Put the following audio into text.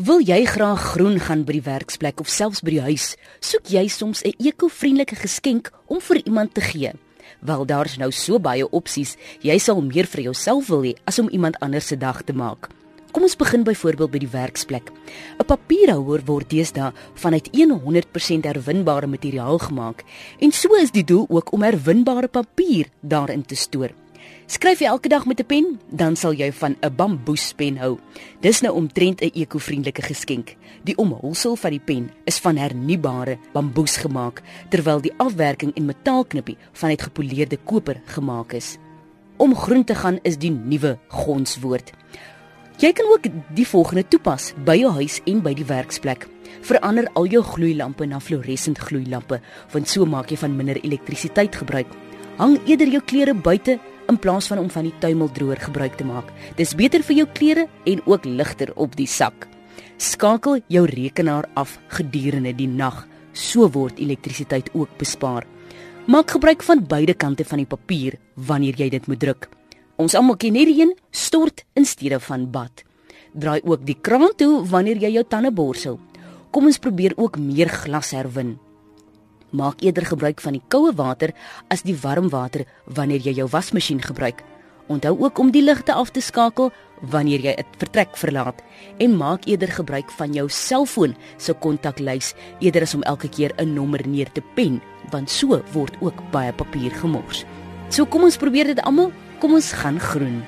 Wil jy graag groen gaan by die werksplek of selfs by die huis? Soek jy soms 'n eko-vriendelike geskenk om vir iemand te gee? Wel daar's nou so baie opsies. Jy sal meer vir jouself wil hê as om iemand anders se dag te maak. Kom ons begin byvoorbeeld by die werksplek. 'n Papierhouer word deesdae vanuit 100% herwinbare materiaal gemaak en so is die doel ook om herwinbare papier daarin te stoor. Skryf elke dag met 'n pen, dan sal jy van 'n bamboespen hou. Dis nou omtrent 'n ekovriendelike geskenk. Die omhulsel van die pen is van hernubare bamboes gemaak, terwyl die afwerking en metaalknippie van uitgepoleerde koper gemaak is. Om groen te gaan is die nuwe gonswoord. Jy kan ook die volgende toepas by jou huis en by die werksplek. Verander al jou gloeilampe na fluoresent gloeilampe, want so maak jy van minder elektrisiteit gebruik. Hang eerder jou klere buite in plaas van om van die tuimeldroër gebruik te maak. Dis beter vir jou klere en ook ligter op die sak. Skakel jou rekenaar af gedurende die nag, so word elektrisiteit ook bespaar. Maak gebruik van beide kante van die papier wanneer jy dit moet druk. Ons almal ken hierdie een, stort in steede van bad. Draai ook die kraan toe wanneer jy jou tande borsel. Kom ons probeer ook meer glas herwin. Maak eerder gebruik van die koue water as die warm water wanneer jy jou wasmasjien gebruik. Onthou ook om die ligte af te skakel wanneer jy 'n vertrek verlaat en maak eerder gebruik van jou selfoon se kontaklys eerder as om elke keer 'n nommer neer te pen, want so word ook baie papier gemors. So kom ons probeer dit almal. Kom ons gaan groen.